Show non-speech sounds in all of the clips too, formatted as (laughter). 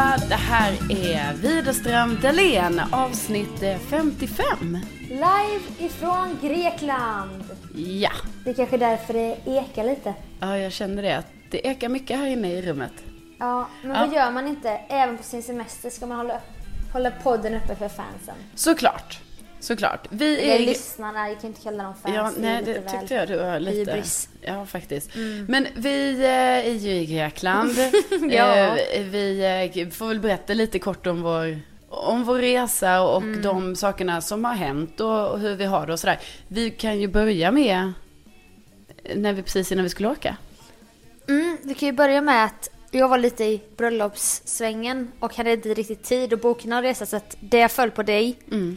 Allihopa! Det här är Widerström Dahlén, avsnitt eh, 55. Live ifrån Grekland. Ja, Det är kanske därför det ekar lite. ja jag känner det. Det ekar mycket här inne i rummet. Ja, men Ja. vad gör man inte? Även på sin semester ska man hålla, hålla podden uppe för fansen. Såklart, såklart. Vi Eller är... lyssnarna, jag kan inte kalla dem fans. Ja, är nej det väl tyckte jag du var lite... hybris. Ja, faktiskt. Men vi eh, är ju i Grekland. (laughs) Ja. Eh, Vi eh, får väl berätta lite kort om vår, om vår resa och Mm. de sakerna som har hänt och, och hur vi har det och sådär. Vi kan ju börja med när vi, precis innan vi skulle åka. Mm, vi kan ju börja med att jag var lite i bröllopssvängen och hade inte riktigt tid att boka någon resa så att det föll på dig. Mm.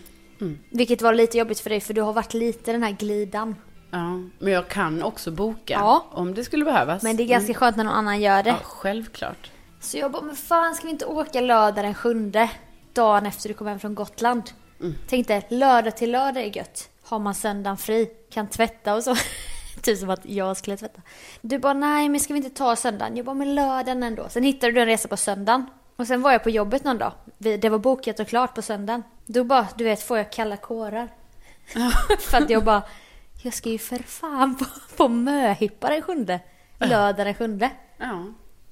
Vilket var lite jobbigt för dig för du har varit lite den här glidan. Ja, men jag kan också boka Ja. om det skulle behövas. Men det är ganska skönt när någon annan gör det. Ja, självklart. Så jag bara, men fan ska vi inte åka lördag den sjunde? Dagen efter du kom hem från Gotland. Mm. Tänkte lördag till lördag är gött. Har man söndagen fri, kan tvätta och så. (laughs) typ som att jag skulle tvätta. Du bara, nej men ska vi inte ta söndagen? Jag bara, men lördagen ändå. Sen hittade du en resa på söndagen. Och sen var jag på jobbet någon dag. Det var bokat och klart på söndagen. Då bara, du vet, får jag kalla kårar. (laughs) för att jag bara, jag ska ju för fan på, på möhippa den sjunde. Lördag den sjunde. Ja.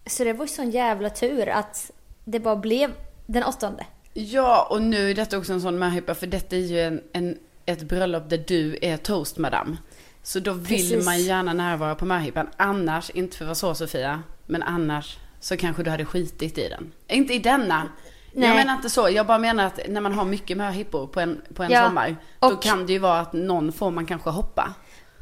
Så det var ju sån jävla tur att det bara blev den åttonde. ja, och nu är detta också en sån möhippa för detta är ju en, en, ett bröllop där du är toastmadam. Så då vill Precis. man gärna närvara på möhippan. Annars, inte för att vara så Sofia, men annars så kanske du hade skitit i den. Inte i denna. Jag Nej. menar inte så. Jag bara menar att när man har mycket möhippor på en, på en Ja, sommar. Då och- kan det ju vara att någon får man kanske hoppa.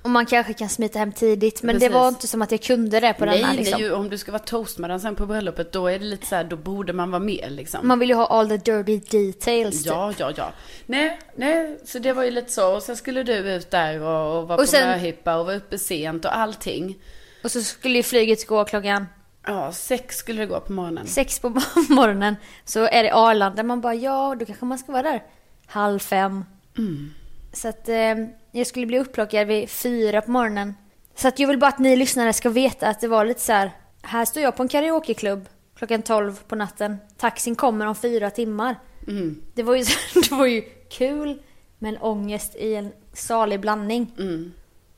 Och man kanske kan smita hem tidigt. Men Precis. det var inte som att jag kunde det på Nej, den här nej, liksom. ju, om du ska vara toastmadam sen på bröllopet då är det lite så här, då borde man vara med liksom. Man vill ju ha all the dirty details. typ. Ja, ja, ja. Nej, nej, så det var ju lite så. Och sen skulle du ut där och, och vara Och på sen- möhippa och vara uppe sent och allting. Och så skulle ju flyget gå klockan Ja, sex skulle det gå på morgonen. sex på (laughs) morgonen. Så är det Arlanda. Man bara, ja, då kanske man ska vara där halv fem. Mm. Så att eh, jag skulle bli upplockad vid fyra på morgonen. Så att jag vill bara att ni lyssnare ska veta att det var lite så här. Här står jag på en karaokeklubb klockan 12 på natten. Taxin kommer om fyra timmar. Mm. Det, var ju, (laughs) det var ju kul men ångest i en salig blandning. Mm.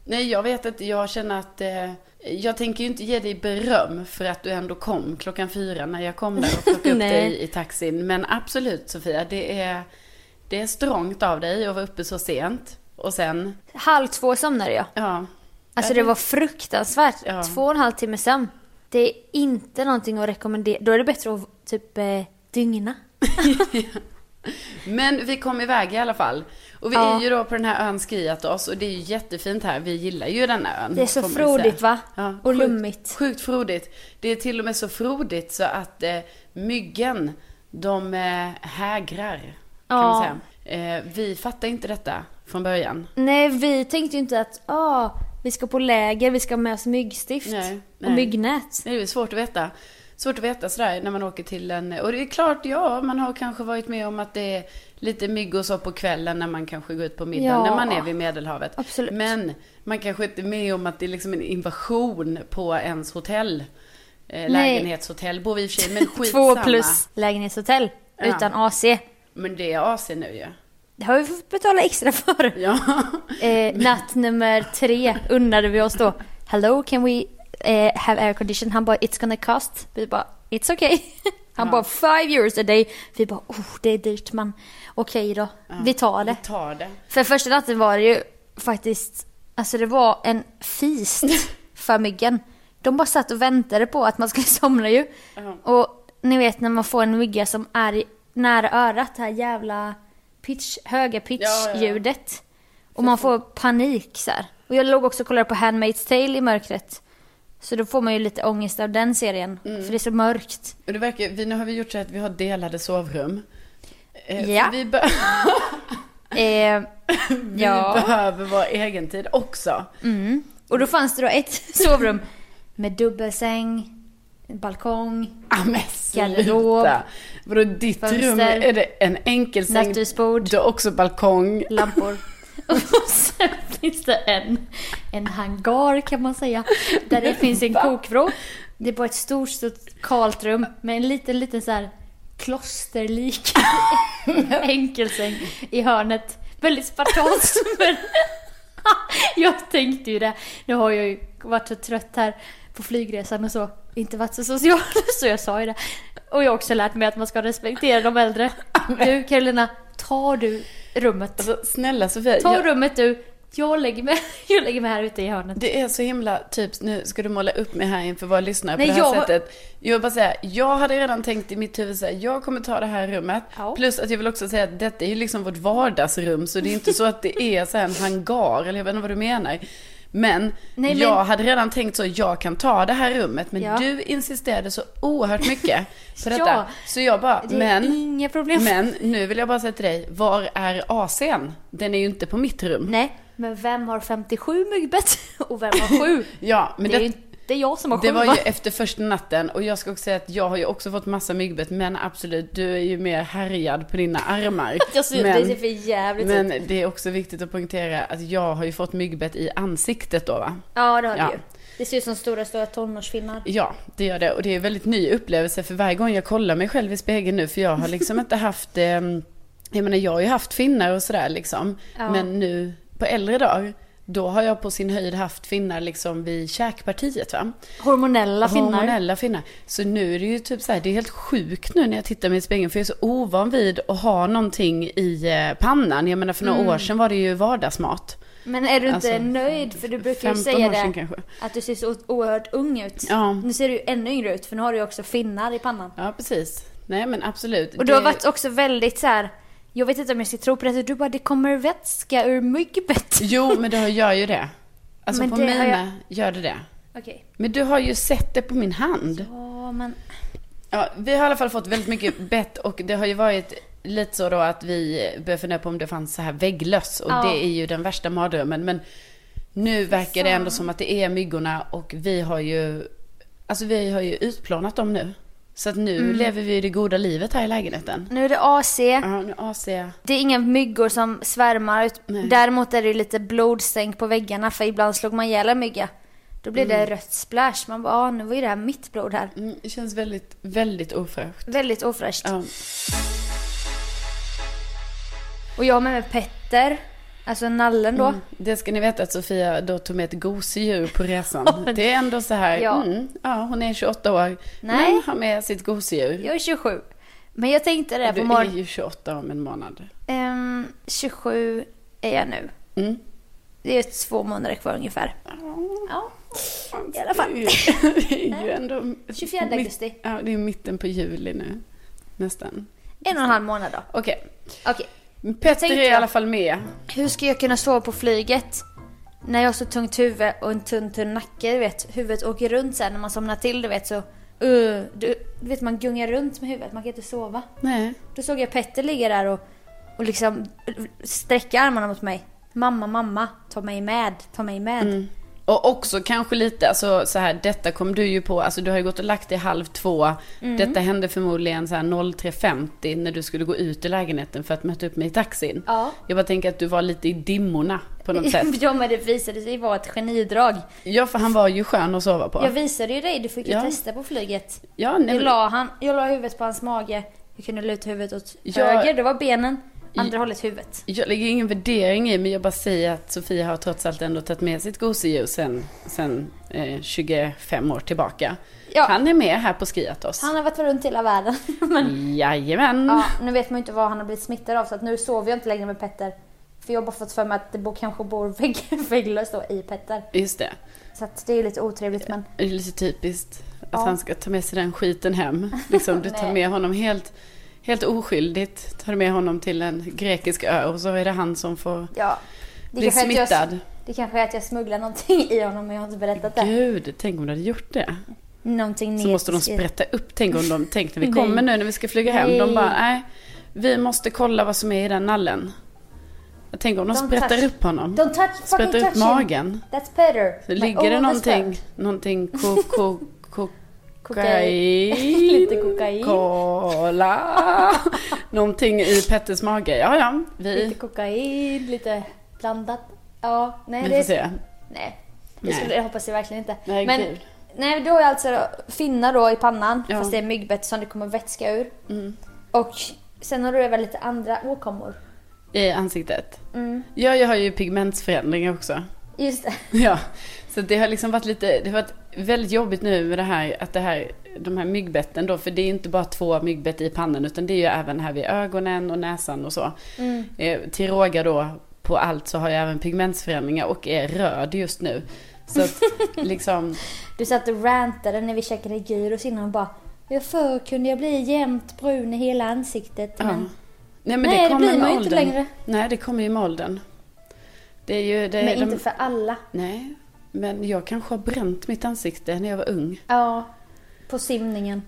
Nej, jag vet inte. Jag känner att eh, jag tänker ju inte ge dig beröm för att du ändå kom klockan fyra när jag kom där och plockade upp (laughs) dig i taxin. Men absolut Sofia, det är, det är strångt av dig att vara uppe så sent. Och sen, Halv två somnade jag. ja. Alltså det var fruktansvärt. Ja. Två och en halv timme sömn. Det är inte någonting att rekommendera. Då är det bättre att typ eh, dygna. (laughs) Men vi kom iväg i alla fall. Och vi Ja. är ju då på den här ön Skiatos och det är ju jättefint här. Vi gillar ju denna ön. Det är så frodigt va? Ja, och sjukt- lummigt. Sjukt frodigt. Det är till och med så frodigt så att eh, myggen, de eh, hägrar. Kan Ja. man säga. Eh, vi fattar inte detta från början. Nej, vi tänkte ju inte att ah, vi ska på läger, vi ska ha med oss myggstift Nej, och nej. myggnät. Det är svårt att veta. Svårt att veta sådär när man åker till en... Och det är klart, ja, man har kanske varit med om att det är lite mygg och så på kvällen när man kanske går ut på middag, Ja. när man är vid Medelhavet. Absolut. Men man kanske inte är med om att det är liksom en invasion på ens hotell. Eh, lägenhetshotell bor vi i och för sig, men (laughs) Två skitsamma. plus lägenhetshotell Ja. utan AC. Men det är AC nu ju. Det har vi fått betala extra för. Ja. (laughs) Eh, natt nummer tre undrade vi oss då. Hello, can we eh, have air condition? Han bara, it's gonna cost. Vi bara, it's okay. (laughs) Han Ja. bara, five euros a day. Vi bara, oh, det är dyrt men okej då. Vi tar det. Vi tar det. För första natten var det ju faktiskt, alltså det var en feast (laughs) för myggen. De bara satt och väntade på att man skulle (laughs) somna ju. Ja. Och ni vet när man får en mygga som är i- nära örat, det här jävla pitch, höga Ja, ja, ja. pitch-ljudet. Och man får panik så här. Och jag låg också och kollade på Handmaid's Tale i mörkret. Så då får man ju lite ångest av den serien. Mm. För det är så mörkt. Och det verkar, vi, nu har vi gjort så att vi har delade sovrum. Eh, Ja. Vi, be- (laughs) Eh, (laughs) vi ja. behöver vår egen tid också. Mm. Och då fanns det då ett (laughs) sovrum med dubbelsäng, balkong, Ah, Garderob. Vadå ditt fönster, rum? Är det en enkelsäng? nattduksbord, Du har också balkong. lampor. (laughs) Och sen finns det en, en hangar kan man säga. Där det finns en kokvrå. Det är bara ett stort, stort kalt rum med en liten, liten så här klosterlik (laughs) enkelsäng i hörnet. Väldigt spartanskt (laughs) men jag tänkte ju det. Nu har jag ju varit så trött här på flygresan och så. Inte varit så social så jag sa ju det. Och jag har också lärt mig att man ska respektera de äldre. Du Carolina, tar du rummet? Alltså, snälla Sofia. Ta jag, rummet du. Jag lägger, mig, (laughs) jag lägger mig här ute i hörnet. det är så himla, typ, nu ska du måla upp mig här inför våra lyssnare Nej, på det här jag- sättet. Jag vill bara säga, jag hade redan tänkt i mitt huvud säga, jag kommer ta det här rummet. Ja. Plus att jag vill också säga att detta är ju liksom vårt vardagsrum, så det är inte så att det är så en hangar, eller jag vet inte vad du menar. Men Nej, men- jag hade redan tänkt så, jag kan ta det här rummet, men Ja. du insisterade så oerhört mycket (laughs) på detta. Ja. Så jag bara, men, inga problem. men nu vill jag bara säga till dig, var är AC'n? Den är ju inte på mitt rum. Nej, men vem har 57 myggbett (laughs) och vem har 7? Ja, men det, är det, ju det är jag som har 7 det var ju efter första natten och jag ska också säga att jag har ju också fått massa myggbett men absolut, du är ju mer härjad på dina armar. (laughs) Jag ser, men, det ser för jävligt ut. men det är också viktigt att poängtera att jag har ju fått myggbett i ansiktet då va? Ja, det har Ja. du ju. Det ser ut som stora, stora tonårsfinnar. Ja, det gör det och det är en väldigt ny upplevelse för varje gång jag kollar mig själv i spegeln nu för jag har liksom inte haft, (laughs) eh, jag menar jag har ju haft finnar och sådär liksom. Ja. Men nu på äldre dagar, då har jag på sin höjd haft finnar liksom vid käkpartiet va? Hormonella finnar. Hormonella finnar. Så nu är det ju typ så här, det är helt sjukt nu när jag tittar mig i spegeln för jag är så ovan vid att ha någonting i eh, pannan. Jag menar för några Mm. år sedan var det ju vardagsmat. Men är du inte Alltså, nöjd? För du brukar ju 15 säga det. kanske. Att du ser så oerhört ung ut. Ja. Nu ser du ju ännu yngre ut för nu har du ju också finnar i pannan. Ja, precis. Nej men absolut. Och du har varit också väldigt så här. Jag vet inte om jag ska tro på det. Du bara, det kommer vätska ur myggbett. Jo, men det gör ju det. Alltså Men på det mina jag- gör det det. Okej. Men du har ju sett det på min hand. Ja, men... Ja, vi har i alla fall fått väldigt mycket (laughs) bett och det har ju varit lite så då att vi började fundera på om det fanns så här vägglöss och Ja. det är ju den värsta mardrömmen. Men nu verkar det ändå som att det är myggorna och vi har ju, alltså vi har ju utplånat dem nu. Så att nu Mm. lever vi det goda livet här i lägenheten. Nu är det AC. Ja, nu AC. Det är inga myggor som svärmar. Nej. Däremot är det lite blodstänk på väggarna för ibland slog man ihjäl en mygga. Då blir det rött splash. Man bara, ah, nu var ju det här mitt blod här. Mm, det känns väldigt, väldigt ofräscht. Väldigt ofräscht. Ja. Och jag har med mig Petter. Alltså nallen då. Mm. Det ska ni veta att Sofia då tog med ett gosedjur på resan. (laughs) Det är ändå så här, Ja. mm, ja hon är 28 år, Nej. men har med sitt gosedjur. Jag är 27. Men jag tänkte det Du på är morgonen. ju 28 om en månad. Ehm, 27 är jag nu. Mm. Det är två månader kvar ungefär. Ja, i alla fall. Det är ju (laughs) ändå... 24 mitt- augusti. Ja, det är mitten på juli nu. Nästan. En och en halv månad då. Okej. Okej. Petter är i alla fall med. Hur ska jag kunna sova på flyget? När jag har så tungt huvud och en tunn tunn nacke, du vet. Huvudet åker runt sen när man somnar till, du vet så... Uh, du, du vet man gungar runt med huvudet, man kan inte sova. Nej. Då såg jag Petter ligga där och, och liksom sträcka armarna mot mig. Mamma, mamma, ta mig med, ta mig med. Mm. Och också kanske lite, alltså så här, detta kom du ju på, alltså du har ju gått och lagt dig halv två. Mm. Detta hände förmodligen så här 03.50 när du skulle gå ut i lägenheten för att möta upp mig i taxin. Ja. Jag bara tänker att du var lite i dimmorna på något sätt. (laughs) ja men det visade sig vara ett genidrag. Ja, för han var ju skön att sova på. Jag visade ju dig, du fick ju Ja. testa på flyget. Ja, nej, Jag la, han, jag la huvudet på hans mage, jag kunde luta huvudet åt Ja. höger, det var benen. Andra hållet huvudet. jag lägger ingen värdering i, men jag bara säger att Sofia har trots allt ändå tagit med sitt gosedjur sen, sen eh, 25 år tillbaka. Ja. Han är med här på Skriatos. Han har varit runt hela världen. (laughs) Men, Jajamän. ja, nu vet man ju inte vad han har blivit smittad av så att nu sover jag inte längre med Petter. För jag har bara fått för mig att det bor, kanske bor vägg, (laughs) vägglöst då i Petter. Just det. Så att det är lite otrevligt men Det är lite typiskt att Ja. han ska ta med sig den skiten hem. Liksom, du tar med honom helt, helt oskyldigt. Tar med honom till en grekisk ö och så är det han som får ja. Bli jag- smittad. Det kanske är att jag smugglar någonting i honom men jag har inte berättat det. Gud, tänk om du hade gjort det. Någonting Så måste de sprätta upp. Tänk om de, tänk när vi (laughs) kommer nu när vi ska flyga hem. De Nej. bara, nej, vi måste kolla vad som är i den nallen. Jag tänker om de Don't sprättar touch- upp honom. Don't touch, Sprättar upp touch him. magen. That's Petter. Så ligger det någonting, någonting ko, (laughs) ko, ko, Kokain. (laughs) Lite kokain. Kola. Någonting i Petters mage. Ja, ja, vi, Lite kokain, lite blandat. Ja, nej vi det får är... se. Nej, det, skulle, det hoppas jag verkligen inte. Nej, Men nej, då är alltså finnar då i pannan, Ja. fast det är myggbett som det kommer vätska ur. Mm. Och sen har du även lite andra åkommor. I ansiktet. Mm. Ja, jag har ju pigmentsförändringar också. Just det. Ja, så det har liksom varit lite, det har varit väldigt jobbigt nu med det här, att det här, de här myggbetten då, för det är inte bara två myggbett i pannan, utan det är ju även här vid ögonen och näsan och så. Mm. Eh, till råga då på allt så har jag även pigmentsförändringar och är röd just nu. Så att (laughs) liksom, Du satt och rantade när vi käkade gyros innan och bara Ja förr kunde jag bli jämnt brun i hela ansiktet ja. men Nej men Nej, det det kommer blir man ju inte längre. Nej, det kommer ju med åldern. Det är ju, det, Men de, inte för alla. Nej, men jag kanske har bränt mitt ansikte när jag var ung. Ja, på simningen.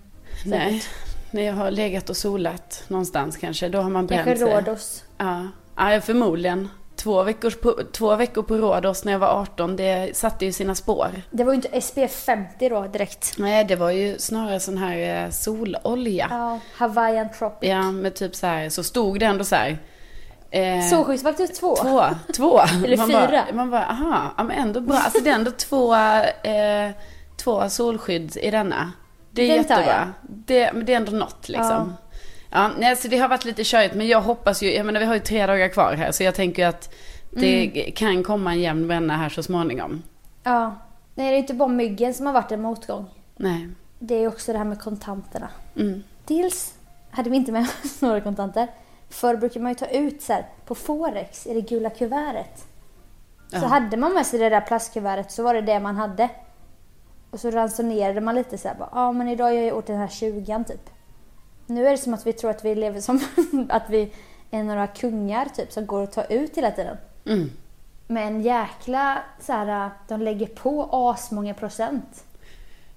Nej, när jag har legat och solat någonstans kanske, då har man bränt Kanske sig. Rhodos. Ja, ja förmodligen. Två veckor, på, två veckor på Rhodos när jag var 18, det satte ju sina spår. Det var ju inte SPF 50 då direkt. Nej, det var ju snarare sån här eh, sololja. Ja, Hawaiian Tropic. Ja, med typ så här, så stod det ändå så här. Eh, Solskyddsfaktor 2. Två, två. (laughs) Eller man fyra. Bara, man bara, aha, ja men ändå bra. Alltså det är ändå två, eh, två solskydd i denna. Det är Den jättebra. Det, men det är ändå något liksom. Ja. nej, så det har varit lite körigt, men jag hoppas ju, jag menar vi har ju tre dagar kvar här, så jag tänker ju att det Mm. kan komma en jämn bränna här så småningom. Ja. Nej, det är inte bara myggen som har varit en motgång. Nej. Det är också det här med kontanterna. Mm. Dels hade vi inte med oss (laughs) några kontanter. Förr brukar man ju ta ut så här, på Forex i det gula kuvertet. Så Ja. hade man med sig det där plastkuvertet så var det det man hade. Och så ransonerade man lite så här, ja men idag är jag åt den här 20 typ. Nu är det som att vi tror att vi lever som (laughs) att vi är några kungar typ som går att ta ut hela tiden. Mm. Men jäkla så här, de lägger på asmånga procent.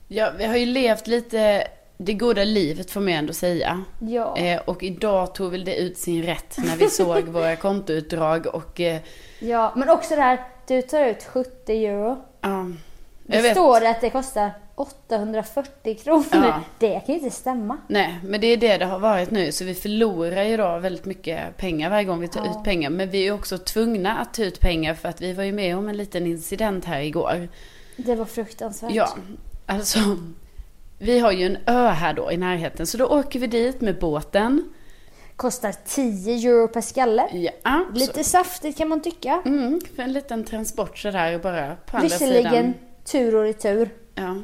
Ja, vi har ju levt lite det goda livet får man ändå säga. Ja. Eh, och idag tog väl det ut sin rätt när vi såg våra (laughs) kontoutdrag och eh, Ja, men också det här, du tar ut 70 euro. ja, Det jag vet. står det att det kostar 840 kronor. Ja. Det kan ju inte stämma. Nej, men det är det det har varit nu. Så vi förlorar ju då väldigt mycket pengar varje gång vi tar Ja. ut pengar. Men vi är också tvungna att ta ut pengar för att vi var ju med om en liten incident här igår. Det var fruktansvärt. Ja, alltså. Vi har ju en ö här då i närheten. Så då åker vi dit med båten. Kostar 10 euro per skalle. Ja, Lite saftigt kan man tycka. så, mm, för en liten transport sådär bara på andra sidan. Visserligen tur och retur. Ja.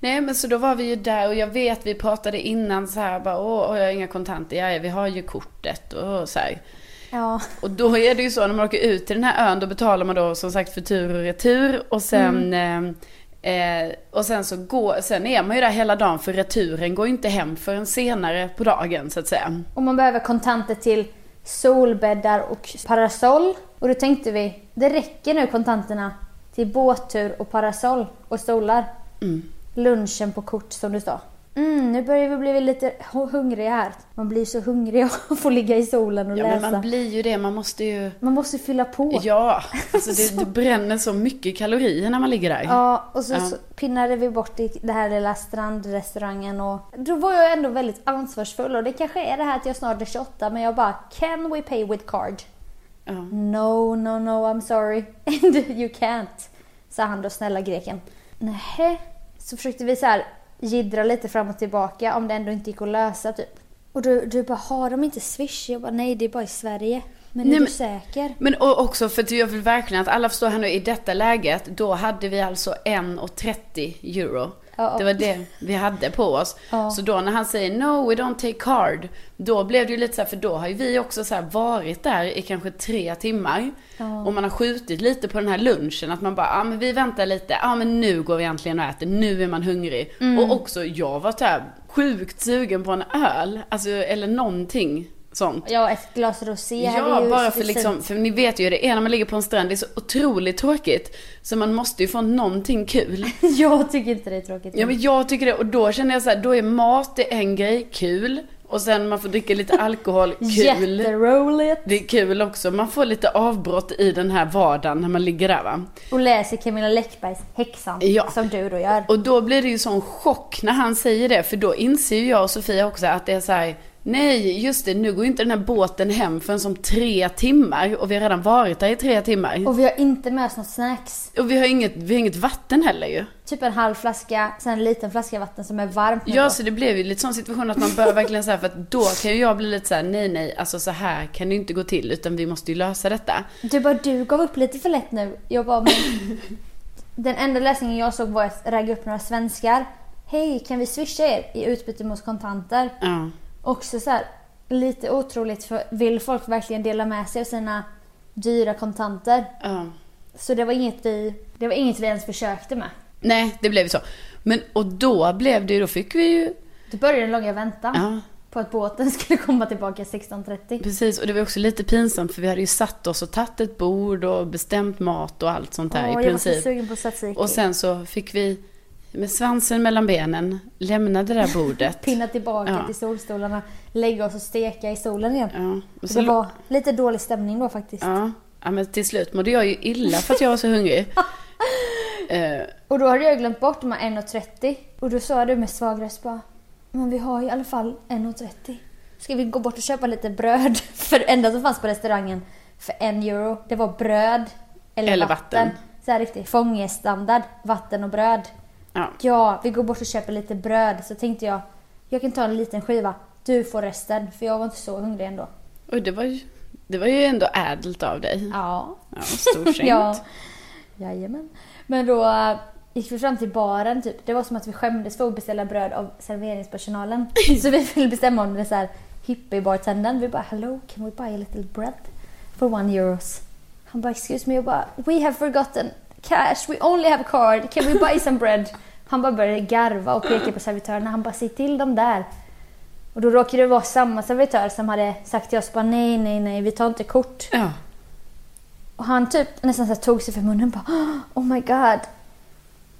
Nej men så då var vi ju där och jag vet vi pratade innan så här bara åh, åh jag har inga kontanter, ja, vi har ju kortet och så här. Ja. Och då är det ju så när man åker ut till den här ön då betalar man då som sagt för tur och retur och sen eh, eh, och sen så går, sen är man ju där hela dagen för returen går inte hem förrän senare på dagen så att säga. Och man behöver kontanter till solbäddar och parasoll. Och då tänkte vi, det räcker nu kontanterna till båttur och parasoll och stolar. Lunchen på kort som du sa. Mm, nu börjar vi bli lite hu- hungriga här. Man blir så hungrig av att få ligga i solen och Ja läsa. men man blir ju det, man måste ju Man måste fylla på. Ja, alltså det, (laughs) det bränner så mycket kalorier när man ligger där. Ja, och så, Ja. så pinnade vi bort i den här lilla strandrestaurangen och då var jag ändå väldigt ansvarsfull och det kanske är det här att jag snart är 28 men jag bara Can we pay with card? Ja. No, no, no, I'm sorry. And (laughs) you can't. Sa han då, snälla greken. Nähä. Så försökte vi så här jiddra lite fram och tillbaka om det ändå inte gick att lösa typ. Och du, du bara, har de inte swish? Jag bara, nej det är bara i Sverige. Men Nej, är du säker? Men och också för att jag vill verkligen att alla förstår här nu i detta läget, då hade vi alltså 1,30 euro. Ja. Det var det vi hade på oss. Ja. Så då när han säger no we don't take card, då blev det ju lite så här, för då har ju vi också så varit där i kanske tre timmar. Och man har skjutit lite på den här lunchen, att man bara, ja ah, men vi väntar lite, ja ah, men nu går vi äntligen och äter, nu är man hungrig. Och också, jag var så här sjukt sugen på en öl, alltså eller någonting sånt. Ja, ett glas rosé Ja, ju bara för liksom, för ni vet ju det är när man ligger på en strand, det är så otroligt tråkigt. Så man måste ju få någonting kul. (laughs) Jag tycker inte det är tråkigt. Ja men jag tycker det, och då känner jag så här, då är mat det är en grej, kul. Och sen man får dricka lite alkohol, (laughs) kul. Jätteroligt. Det är kul också, man får lite avbrott i den här vardagen när man ligger där va. Och läser Camilla Läckbergs Häxan, Ja. som du då gör. Och då blir det ju sån chock när han säger det, för då inser ju jag och Sofia också att det är så här. Nej, just det, nu går inte den här båten hem förrän som tre timmar och vi har redan varit där i tre timmar. Och vi har inte med oss något snacks. Och vi har inget, vi har inget vatten heller ju. Typ en halv flaska, sen en liten flaska vatten som är varmt Ja, då. så det blev ju lite sån situation att man bör verkligen säga för att då kan ju jag bli lite så här: nej nej, alltså så här kan det inte gå till utan vi måste ju lösa detta. Du bara, du gav upp lite för lätt nu. Jag bara, men... (laughs) Den enda lösningen jag såg var att ragga upp några svenskar. Hej, kan vi swisha er i utbyte mot kontanter? Ja. Också så här, lite otroligt för vill folk verkligen dela med sig av sina dyra kontanter? ja. Så det var inget vi, det var inget vi ens försökte med. Nej, det blev så. Men och då blev det ju, då fick vi ju, Det började den långa väntan ja på att båten (laughs) skulle komma tillbaka 16.30. precis. Och det var också lite pinsamt för vi hade ju satt oss och tagit ett bord och bestämt mat och allt sånt där Åh, i jag var så princip. sugen på tzatziki. Och sen så fick vi med svansen mellan benen lämna det där bordet. (laughs) Pinna tillbaka Ja. till solstolarna, lägga oss och steka i solen igen. Ja, så Det var lite dålig stämning då faktiskt. Ja, ja, men till slut mådde jag ju illa för att jag var så hungrig. (laughs) Eh, Och då hade jag glömt bort de här 1,30 och då sa du med svag röst bara Men vi har i alla fall 1,30 Ska vi gå bort och köpa lite bröd? (laughs) För det enda som fanns på restaurangen för en euro, det var bröd eller, Eller vatten. vatten. Så här riktigt fångestandard, vatten och bröd. Ja. Ja, vi går bort och köper lite bröd. Så tänkte jag, jag kan ta en liten skiva. Du får resten, för jag var inte så hungrig ändå. Och det var ju, det var ju ändå ädelt av dig. Ja, Ja, storsint. (laughs) Ja. Jajamän. Men då äh, gick vi fram till baren typ. Det var som att vi skämdes för att beställa bröd av serveringspersonalen. (laughs) så vi ville bestämma om den så här hippie-bartendern. Vi bara hello, can we buy a little bread for one euros? Han bara excuse me. Jag bara we have forgotten cash, we only have a card, can we buy some bread? (laughs) Han bara började garva och peka på servitörerna. Han bara säg till dem där. Och då råkade det vara samma servitör som hade sagt till oss bara nej, nej, nej, vi tar inte kort. Ja. Och han typ nästan så tog sig för munnen bara Oh my god.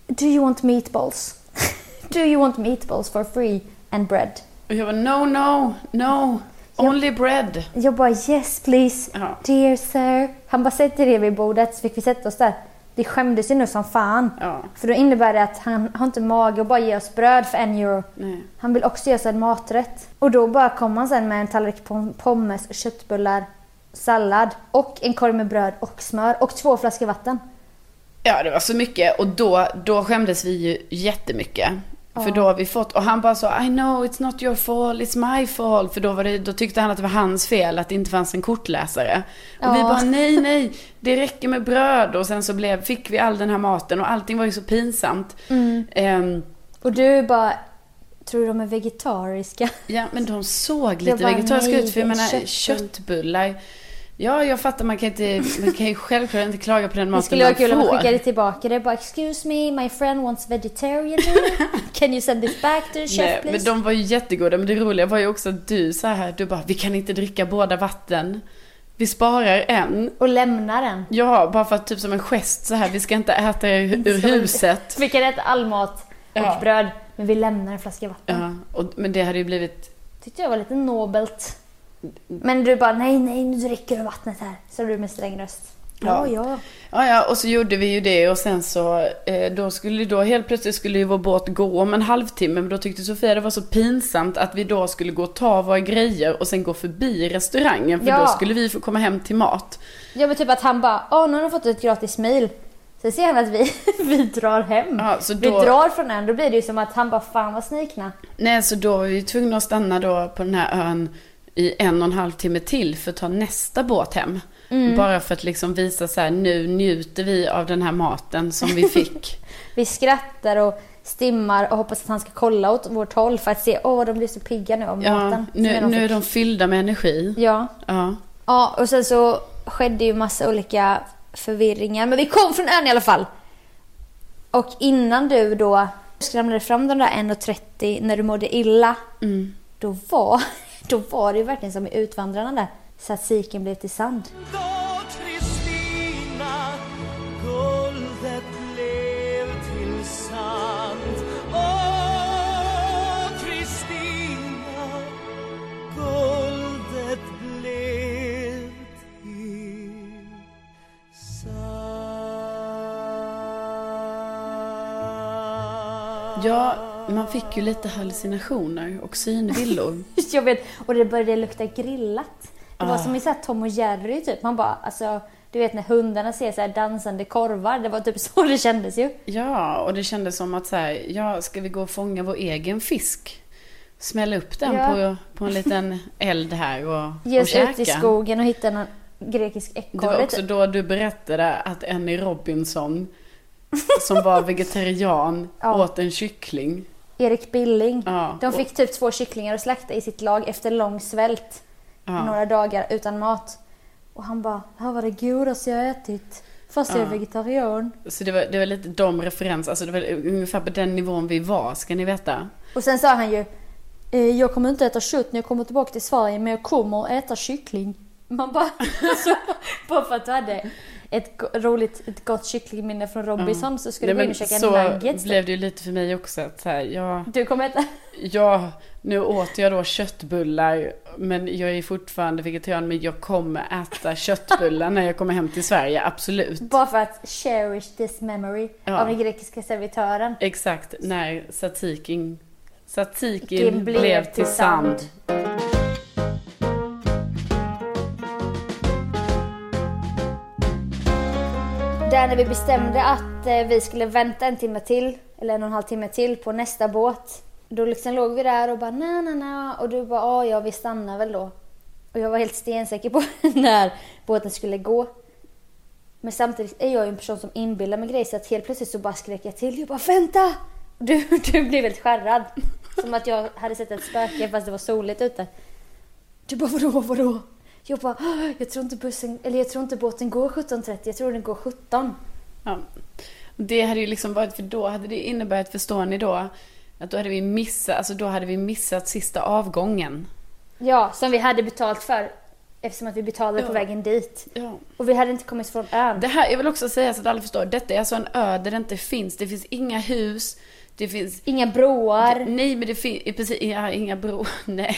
Do you want meatballs? (laughs) Do you want meatballs for free and bread? Och jag var no, no, no, only bread. Jag bara yes please. Ja. Dear sir. Han bara sätter er vid bordet så fick vi sätta oss där. Det skämdes ju nu som fan. Ja. För då innebär det att han har inte mage att bara ge oss bröd för en euro. Nej. Han vill också ge oss en maträtt. Och då bara kom han sen med en tallrik pom- pommes, köttbullar, sallad och en korg med bröd och smör och två flaskor vatten. Ja, det var så mycket och då, då skämdes vi ju jättemycket. För då har vi fått, och han bara så I know it's not your fault, it's my fault. För då, var det, då tyckte han att det var hans fel att det inte fanns en kortläsare. Och vi Ja. bara nej, (laughs) nej, det räcker med bröd. Och sen så blev, fick vi all den här maten och allting var ju så pinsamt. Mm. Ehm, Och du bara, tror du de är vegetariska? ja, men de såg lite bara, vegetariska nej, ut. För jag menar, köttbull. köttbullar. Ja, jag fattar, man kan, inte, man kan ju självklart inte klaga på den Det maten skulle vara man kul om man får. skickade tillbaka det. Bara, excuse me, my friend wants vegetarian. (laughs) Can you send this back to the chef Nej, please? men de var ju jättegoda. Men det roliga var ju också att du så här, du bara, vi kan inte dricka båda vatten. Vi sparar en. Och lämna den. Ja, bara för att typ som en gest så här, vi ska inte äta (laughs) ur, ur huset. Vi kan äta all mat och Ja. bröd, men vi lämnar en flaska vatten. Ja, och, men det hade ju blivit, Tyckte jag var lite nobelt. Men du bara, nej, nej, nu dricker du vattnet här. Sa du med sträng röst. Ja, Ja. ja. ja och så gjorde vi ju det och sen så, eh, då skulle då helt plötsligt skulle ju vår båt gå om en halvtimme. Men då tyckte Sofia det var så pinsamt att vi då skulle gå och ta våra grejer och sen gå förbi restaurangen. För Ja. då skulle vi få komma hem till mat. Ja, men typ att han bara, åh, nu har de fått ett gratis mail. Sen ser han att vi, (laughs) vi drar hem. Ja, så Vi då- drar från ön, då blir det ju som att han bara, fan vad snikna. Nej, så då var vi tvungna att stanna då på den här ön i en och en halv timme till för att ta nästa båt hem. Mm. Bara för att liksom visa så här, nu njuter vi av den här maten som vi fick. (laughs) Vi skrattar och stimmar och hoppas att han ska kolla åt vårt håll för att se, åh, de blir så pigga nu av ja, maten. nu, nu är de fyllda med energi. Ja. Ja. Ja, och sen så skedde ju massa olika förvirringar. Men vi kom från ön i alla fall. Och innan du då skramlade fram de där 1.30 när du mådde illa. Mm. Då var, då var det ju verkligen som i Utvandrarna där. Guldet blev till sand ja, man fick ju lite hallucinationer och synvillor. (laughs) Jag vet, och det började lukta grillat. Det var Ah. som i så Tom och Jerry typ. Man bara, alltså, du vet när hundarna ser så här dansande korvar. Det var typ (laughs) så det kändes ju. ja, och det kändes som att så här, ja, ska vi gå och fånga vår egen fisk? Smälla upp den Ja. på, på en liten (laughs) eld här och, Ge och oss käka. ut i skogen och hitta någon grekisk Det ekorre. var också typ. då du berättade att Annie Robinson, som var vegetarian, Ja. åt en kyckling. Erik Billing. Ja, De och- fick typ två kycklingar att slakta i sitt lag efter lång svält. Ja. Några dagar utan mat. Och han bara, här var det godaste jag ätit. Fast jag är vegetarian. Så det var, det var lite de referenser, alltså det var ungefär på den nivån vi var, ska ni veta. Och sen sa han ju, eh, jag kommer inte äta kött när jag kommer tillbaka till Sverige men jag kommer äta kyckling. Man bara, alltså, bara för att du hade ett roligt, ett gott kycklingminne från Robinson så skulle du Nej, gå in och käka så nuggets. typ. blev det ju lite för mig också att så här, ja, Du kommer äta, ja, nu åt jag då köttbullar, men jag är fortfarande vegetarian, men jag kommer äta köttbullar när jag kommer hem till Sverige, absolut. bara för att cherish this memory Ja. av den grekiska servitören. Exakt, när satikin, satikin Kim blev, till sand. Där när vi bestämde att eh, vi skulle vänta en timme till, eller en och en halv timme till på nästa båt. Då liksom låg vi där och bara na na na och du bara "Ja, ja vi stannar väl då. Och jag var helt stensäker på (laughs) när båten skulle gå. Men samtidigt är jag ju en person som inbillar mig grejer så att helt plötsligt så bara skrek jag till. Jag bara vänta! Du, (laughs) du blev helt skärrad. Som att jag hade sett ett spöke fast det var soligt ute. Du bara vadå, vadå? Jag bara, "Åh, jag tror inte bussen, eller jag tror inte båten går 17.30, jag tror den går 17. Ja. Det hade ju liksom varit, för då hade det inneburit, förstår ni då, att då hade vi missat, alltså då hade vi missat sista avgången. Ja, som vi hade betalt för eftersom att vi betalade på Ja. vägen dit. Ja. Och vi hade inte kommit från ön. Det här, jag vill också säga så att alla förstår, detta är alltså en ö där det inte finns, det finns inga hus, det finns Inga broar. Nej men det finns, precis, ja, inga bro, (laughs) nej.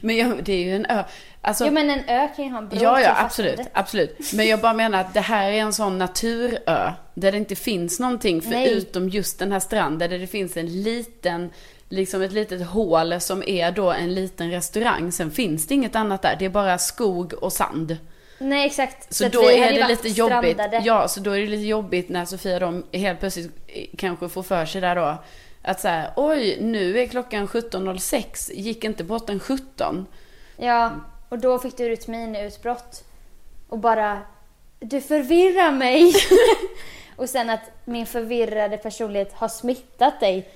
Men jag, det är ju en ö. Alltså, Jo men en ö kan ju ha en bro Ja, ja, absolut, absolut. Men jag bara menar att det här är en sån naturö. Där det inte finns någonting förutom just den här stranden. Där det finns en liten, liksom ett litet hål som är då en liten restaurang. Sen finns det inget annat där. Det är bara skog och sand. Nej exakt. Så, att då är det lite jobbigt. strandade. Ja, så då är det lite jobbigt när Sofia de helt plötsligt kanske får för sig där då. Att så här, oj, nu är klockan 17.06, gick inte botten 17? Ja, och då fick du ett miniutbrott. Och bara, du förvirrar mig. (laughs) och sen att min förvirrade personlighet har smittat dig.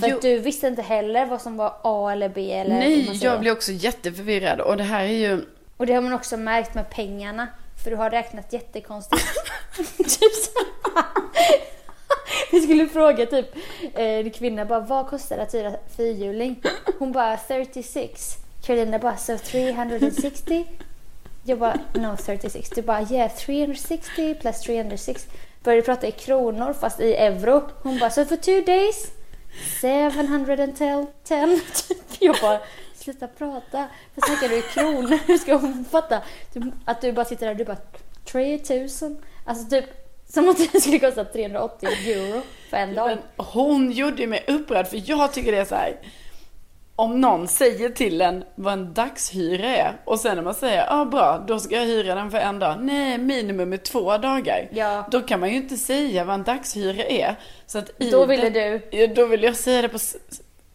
För Jo. att du visste inte heller vad som var A eller B eller Nej, jag blir också jätteförvirrad. Och det här är ju... Och det har man också märkt med pengarna. För du har räknat jättekonstigt. typ så. Vi skulle fråga typ eh, en kvinna bara vad kostar det att hyra fyrhjuling? Hon bara 36. Carolina bara so 360? Jag bara no 36. Du bara yeah 360 plus 306. Började prata i kronor fast i euro. Hon bara so for two days 710. Typ. (laughs) Jag bara sluta prata. Vad snackar du i kronor? Hur ska hon fatta? Att du bara sitter där och du bara 3000. Alltså typ som att det skulle kosta 380 euro för en dag. Men hon gjorde mig upprörd för jag tycker det är så här. Om någon säger till en vad en dagshyra är och sen när man säger ja ah, bra då ska jag hyra den för en dag. Nej minimum är två dagar. Ja. Då kan man ju inte säga vad en dagshyra är. Så att Då ville den- du- då ville jag säga det på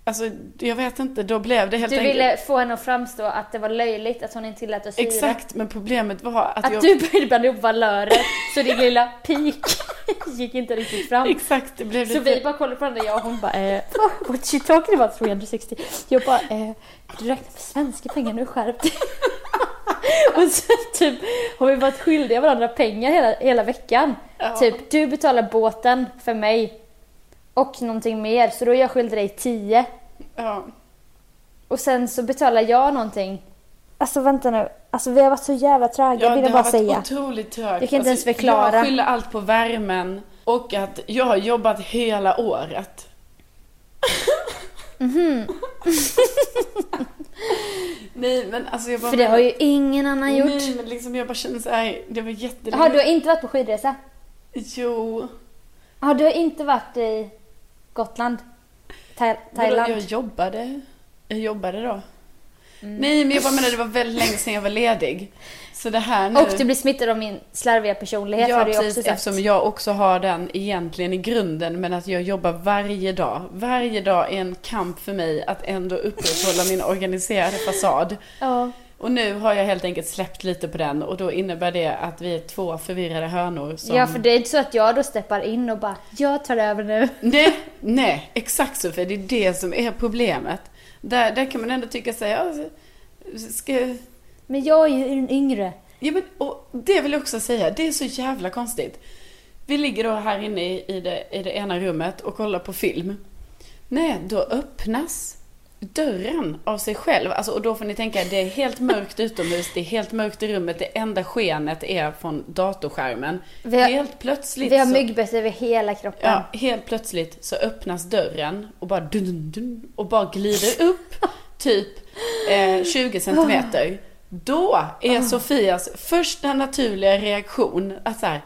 Alltså jag vet inte, då blev det helt Du enkelt. ville få henne att framstå att det var löjligt att hon inte tillät oss. Exakt, men problemet var att, Att jag... du började blanda ihop valörer så din lilla pik (laughs) gick inte riktigt fram. Exakt, det blev Så lite... vi bara kollade på varandra, jag och hon bara eh, What she talking about 360? Jag bara eh, du räknar för svenska pengar nu, skärp dig. (laughs) Och så typ har vi varit skyldiga varandra pengar hela, hela veckan. Ja. Typ du betalar båten för mig och någonting mer så då är jag skyldig dig 10. Ja. Och sen så betalar jag någonting. Alltså vänta nu, alltså vi har varit så jävla tröga Ja, vill det jag har bara varit säga. otroligt trögt. Jag kan inte ens förklara. Jag skyller allt på värmen och att jag har jobbat hela året. (laughs) Nej men alltså jag bara... Mhm. För det har ju ingen annan gjort. Nej men liksom jag bara känner så här, det var jättelänge. Jaha, du har inte varit på skidresa? Jo. Ja, du har inte varit i Gotland? Tha- Thailand? Jag jobbade. Jag jobbade då. Mm. Nej men jag bara menar det var väldigt länge sedan jag var ledig. Så det här nu. Och du blir smittad av min slarviga personlighet Ja har du precis, också sagt. eftersom jag också har den egentligen i grunden men att jag jobbar varje dag. Varje dag är en kamp för mig att ändå upprätthålla min organiserade fasad. Ja. Och nu har jag helt enkelt släppt lite på den och då innebär det att vi är två förvirrade hönor som... ja, för det är inte så att jag då steppar in och bara jag tar över nu. (laughs) Nej, nej, exakt så för det är det som är problemet. Där, där kan man ändå tycka sig, ja, ska... Men jag är ju den yngre. Ja, men, och det vill jag också säga, det är så jävla konstigt. Vi ligger då här inne i, i, det, i det ena rummet och kollar på film. Nej, då öppnas dörren av sig själv. Alltså, och då får ni tänka, det är helt mörkt utomhus, det är helt mörkt i rummet, det enda skenet är från datorskärmen. Vi har- helt plötsligt Vi har myggbett över hela kroppen. Ja, helt plötsligt så öppnas dörren och bara dun, dun, dun, och bara glider upp typ eh, 20 centimeter. Då är Sofias första naturliga reaktion att så här,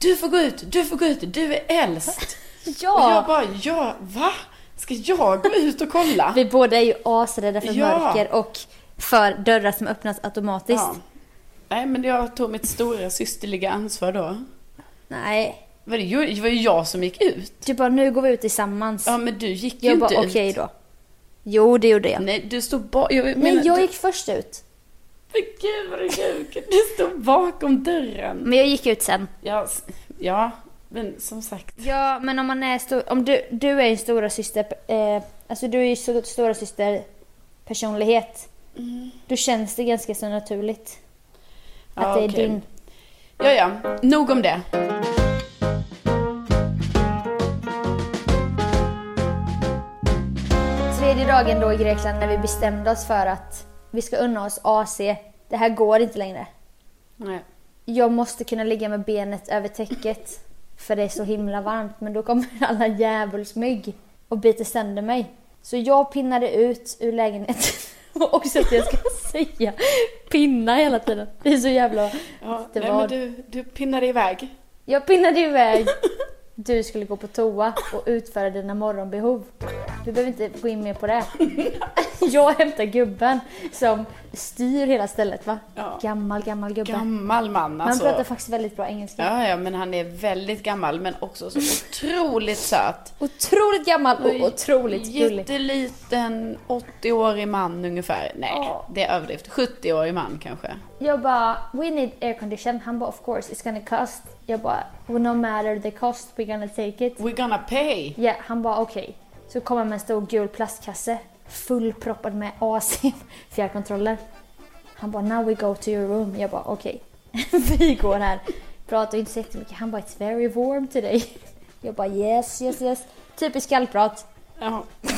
du får gå ut, du får gå ut, du är äldst. Ja. Och jag bara, ja, va? Ska jag gå ut och kolla? Vi båda är ju asrädda för Ja. mörker och för dörrar som öppnas automatiskt. Ja. Nej, men jag tog mitt stora systerliga ansvar då. Nej. Var det, ju, det var ju jag som gick ut. Du bara, nu går vi ut tillsammans. Ja, men du gick ju jag inte bara, ut. okej då. Jo, det gjorde jag. Nej, du stod bara... Jag, Nej, jag du- gick först ut. Men gud vad du. Du stod bakom dörren. Men jag gick ut sen. Ja, ja, men som sagt. Ja, men om man är stor, om du, du är ju stora syster, eh, alltså du är ju så- stora syster personlighet. Då känns det ganska så naturligt. Att Ja, det är okej. din. Ja, ja, nog om det. Tredje dagen då i Grekland när vi bestämde oss för att vi ska unna oss AC. Det här går inte längre. Nej. Jag måste kunna ligga med benet över täcket. För det är så himla varmt. Men då kommer (laughs) alla djävulsmygg och biter sönder mig. Så jag pinnade ut ur lägenheten. (laughs) Och också att jag ska (laughs) säga pinna hela tiden. Det är så jävla... Ja, Det nej, var- men du, du pinnade iväg. Jag pinnade iväg. Du skulle gå på toa och utföra dina morgonbehov. Vi behöver inte gå in mer på det. (laughs) Jag hämtar gubben som styr hela stället va? Ja. Gammal, gammal gubbe. Gammal man alltså. han pratar faktiskt väldigt bra engelska. Ja, ja, men han är väldigt gammal men också så otroligt söt. Otroligt gammal och otroligt gullig. Jätteliten 80-årig man ungefär. Nej, Ja. det är överdrift. 70-årig man kanske. Jag bara, we need air condition. Han bara, of course it's gonna cost. Jag bara, well, no matter the cost we're gonna take it. We're gonna pay. Ja, han bara okej. Så kommer han med en stor gul plastkasse fullproppad med AC fjärrkontroller. Han bara now we go to your room. Jag bara okej. (laughs) Vi går här. Pratar inte så jättemycket. Han bara it's very warm today. Jag bara yes, yes, yes. Typiskt kallprat. Ja. (laughs)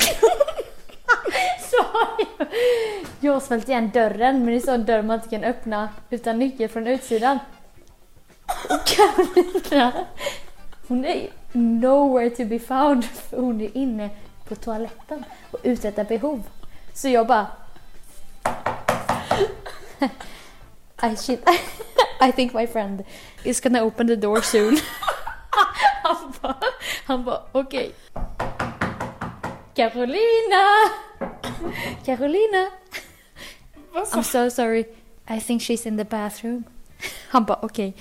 Så jag, jag svällt igen dörren men det är sån dörr man inte kan öppna utan nyckel från utsidan. Och Carolina, hon är nowhere to be found (laughs) för hon är inne på toaletten och uträttar behov. Så jag bara... (laughs) I, shit, (laughs) I think my friend is gonna open the door soon. Han bara, han bara okej. Carolina! Carolina! Sa I'm so sorry. I think she's in the bathroom. Han bara okej.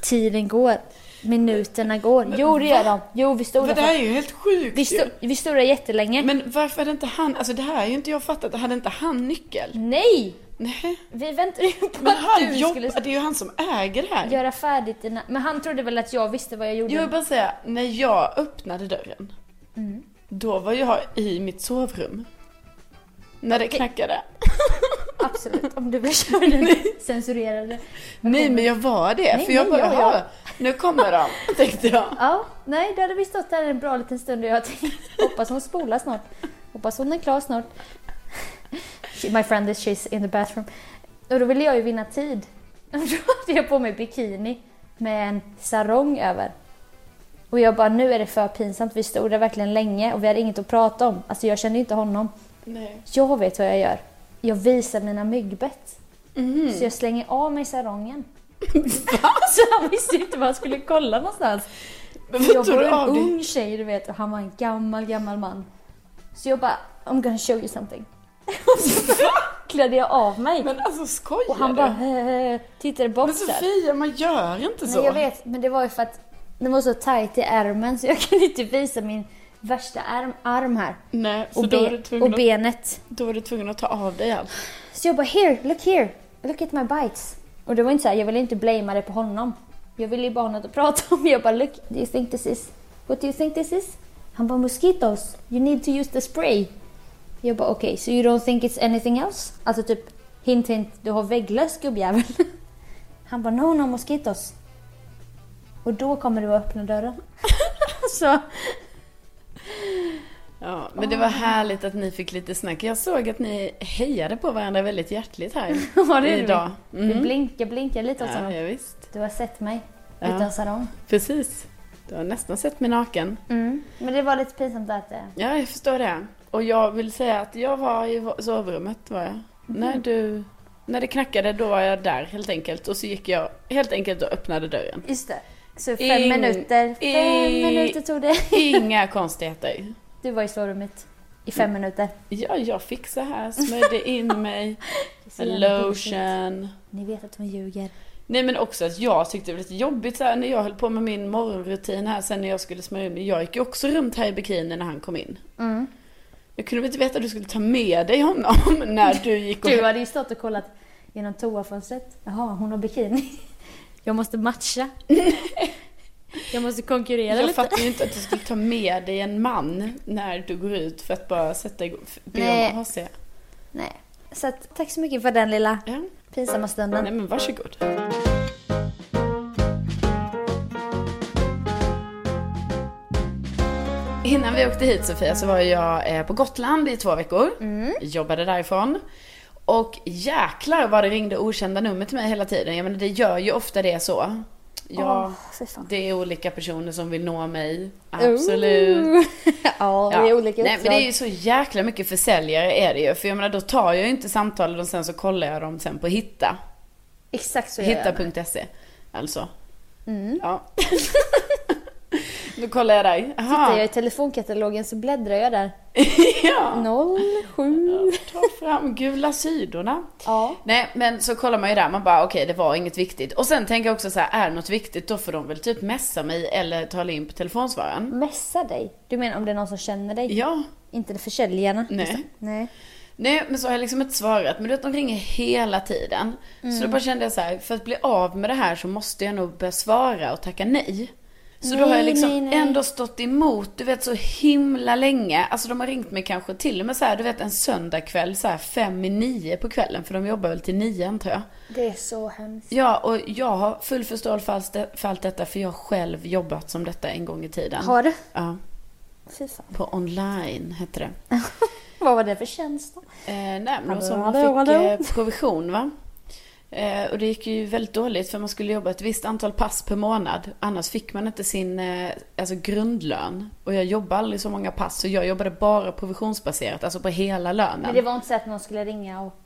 Tiden går. Minuterna går. Jo det gör de. Jo vi stod där. det här är ju helt sjukt Vi, stod, vi stod där jättelänge. Men varför hade inte han, alltså det här är ju inte jag fattat, hade inte han nyckel? Nej! Nej. Vi väntade ju på Men att han du jobbar, skulle det är ju han som äger det här. göra färdigt dina... Men han trodde väl att jag visste vad jag gjorde. Jag vill bara säga, när jag öppnade dörren, Mm. då var jag i mitt sovrum. När det knackade. (laughs) Absolut, om du vill köra den censurerade. Nej men jag var det, Nej, för jag nej, bara, ja, ja. "Jaha, nu kommer de, (laughs) tänkte jag. Ja, nej, då hade vi stått där en bra liten stund och jag tänkte, hoppas hon spolar snart. Hoppas hon är klar snart. My friend is she's in the bathroom. Och då ville jag ju vinna tid. (laughs) Då hade jag på mig bikini med en sarong över. Och jag bara, nu är det för pinsamt. Vi stod där verkligen länge och vi hade inget att prata om. Alltså jag kände inte honom. Nej. Jag vet vad jag gör. Jag visar mina myggbett. Mhm. Så jag slänger av mig sarongen. (laughs) (laughs) så han visste inte var han skulle kolla någonstans. Jag var en dig? ung tjej du vet och han var en gammal, gammal man. Så jag bara, I'm gonna show you something. (laughs) Och så klädde jag av mig. Men alltså skojar och han bara, tittade bort Men. Sofia, man gör inte så. Nej jag vet, men det var ju för att den var så tight i ärmen så jag kunde inte visa min värsta arm, arm här. Nej, så Och, då, be, du och att, benet. då var du tvungen att ta av dig allt. Så jag bara, here, look here, look at my bites. Och det var inte så här, jag ville inte blamea det på honom. Jag ville ju bara ha något att prata om. Jag bara, look, do you think this is, what do you think this is? Han bara, mosquitoes, you need to use the spray. Jag bara, okej, okay, so you don't think it's anything else? Alltså typ, hint hint, du har vägglöss gubbjävel. (laughs) Han bara, no, no mosquitoes. Och då kommer du att öppna dörren. (laughs) så, Ja, men det var härligt att ni fick lite snack. Jag såg att ni hejade på varandra väldigt hjärtligt här (laughs) Ja, det idag. vi Mm. blinkar, blinkar lite åt Ja, ja, visst. Du har sett mig Ja. utan sarong. Precis. Du har nästan sett mig naken. Mm. Men det var lite pinsamt att... eh, Ja, jag förstår det. Och jag vill säga att jag var i sovrummet, var jag. När du... När det knackade, då var jag där helt enkelt. Och så gick jag helt enkelt och öppnade dörren. Just det. Så fem Ing- minuter. Fem i- minuter tog det. Inga konstigheter. Du var i sovrummet i fem minuter. Ja, jag fixade här, (laughs) smörjde in mig, så lotion. Ni vet att hon ljuger. Nej men också att jag tyckte det var lite jobbigt så här, när jag höll på med min morgonrutin här sen när jag skulle smörja mig. Jag gick ju också runt här i bikini när han kom in. Mm. Jag kunde väl inte veta att du skulle ta med dig honom (laughs) när du gick och... Du hade ju stått och kollat genom toafönstret. Jaha, hon har bikini. (laughs) Jag måste matcha. Jag måste konkurrera Jag lite. fattar ju inte att du skulle ta med dig en man när du går ut för att bara sätta igång, be om AC. Nej. Så att, tack så mycket för den lilla Ja. pinsamma stunden. Nej men varsågod. Innan vi åkte hit Sofia så var jag eh, på Gotland i två veckor. Jobbade därifrån. Och jäklar vad det ringde okända nummer till mig hela tiden. Jag menar det gör ju ofta det så. Ja, fan. det är olika personer som vill nå mig. Absolut. (laughs) ja, det är olika Nej, men det är ju så jäkla mycket försäljare är det ju. För jag menar då tar jag ju inte samtalen och sen så kollar jag dem sen på Hitta. Exakt så. Hitta.se. Alltså. Mm. Ja. (laughs) Nu kollar jag där. Tittar jag i telefonkatalogen så bläddrar jag där. (laughs) ja. 07. Ta fram gula sidorna. Ja. Nej, men så kollar man ju där, man bara okej, det var inget viktigt. Och sen tänker jag också så här, är det något viktigt då får de väl typ messa mig eller tala in på telefonsvararen. Mässa dig? Du menar om det är någon som känner dig? Ja, Inte försäljarna? Nej. Nej. Nej, men så har jag liksom inte svarat. Men du vet, de ringer hela tiden. Så då bara kände jag så här, för att bli av med det här så måste jag nog börja svara och tacka nej. Så då Nej, har jag liksom nej, nej. ändå stått emot, du vet så himla länge. Alltså de har ringt mig kanske till och med så här, du vet en söndagkväll så här fem i nio på kvällen. För de jobbar väl till nio antar jag. Det är så hemskt. Ja, och jag har full förståelse för allt, detta för jag har själv jobbat som detta en gång i tiden. Har du? Ja, Fy fan. på online hette det. (laughs) Vad var det för tjänst då? Eh, nej, men det var så man fick eh, provision va. Eh, och det gick ju väldigt dåligt för man skulle jobba ett visst antal pass per månad. Annars fick man inte sin eh, alltså grundlön. Och jag jobbade aldrig så många pass så jag jobbade bara provisionsbaserat, alltså på hela lönen. Men det var inte så att någon skulle ringa och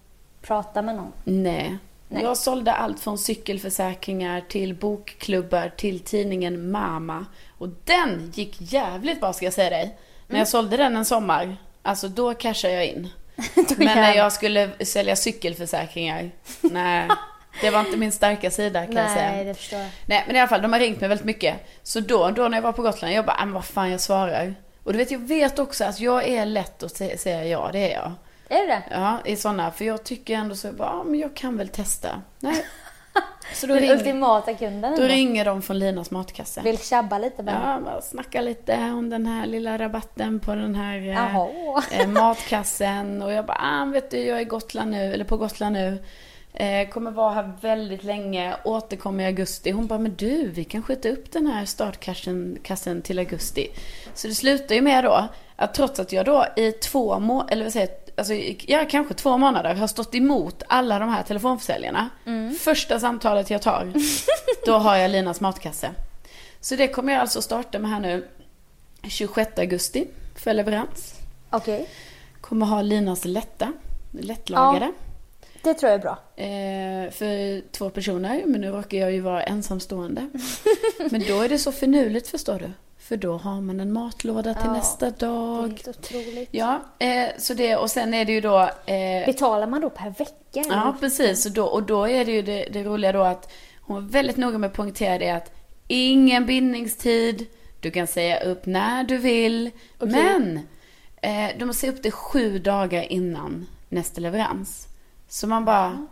prata med någon? Nej. Nej. Jag sålde allt från cykelförsäkringar till bokklubbar till tidningen Mama. Och den gick jävligt bra ska jag säga dig. Mm. När jag sålde den en sommar, alltså då cashade jag in. (laughs) Men när jag skulle sälja cykelförsäkringar, nej. Det var inte min starka sida kan jag säga. Nej, det förstår jag. Nej men i alla fall, de har ringt mig väldigt mycket. Så då, då när jag var på Gotland, jag bara, "Ah, men vad fan jag svarar. Och du vet, jag vet också att jag är lätt att sä- säga ja, det är jag. Är det det? Ja, i sådana, för jag tycker ändå så, bara, ja, men jag kan väl testa. Nej. Så då, Den ring, ultimata kunden då ringer de från Linas matkasse. Vill tjabba lite med Ja, bara snacka lite om den här lilla rabatten på den här eh, eh, matkassen. Och jag bara, ah, vet du, jag är Gotland nu, eller på Gotland nu. Eh, kommer vara här väldigt länge, återkommer i augusti. Hon bara, men du, vi kan skjuta upp den här startkassen kassen till augusti. Så det slutar ju med då, att trots att jag då i två månader, eller vad säger alltså, ja, kanske två månader har stått emot alla de här telefonförsäljarna. Första samtalet jag tar, (laughs) då har jag Linas matkasse. Så det kommer jag alltså starta med här nu 26 augusti för leverans. Okej. Kommer ha Linas lätta, lättlagade. Det tror jag är bra. Eh, för två personer, men nu råkar jag ju vara ensamstående. (laughs) men då är det så förnuligt förstår du. För då har man en matlåda till Ja, nästa Det är dag. helt otroligt. Ja, eh, så det, och sen är det ju då... Eh, Betalar man då per vecka? eller? Ja, precis. Och då, och då är det ju det, det roliga då att hon var väldigt noga med att poängtera det att ingen bindningstid, du kan säga upp när du vill, men eh, du måste säga upp det sju dagar innan nästa leverans. Så man bara...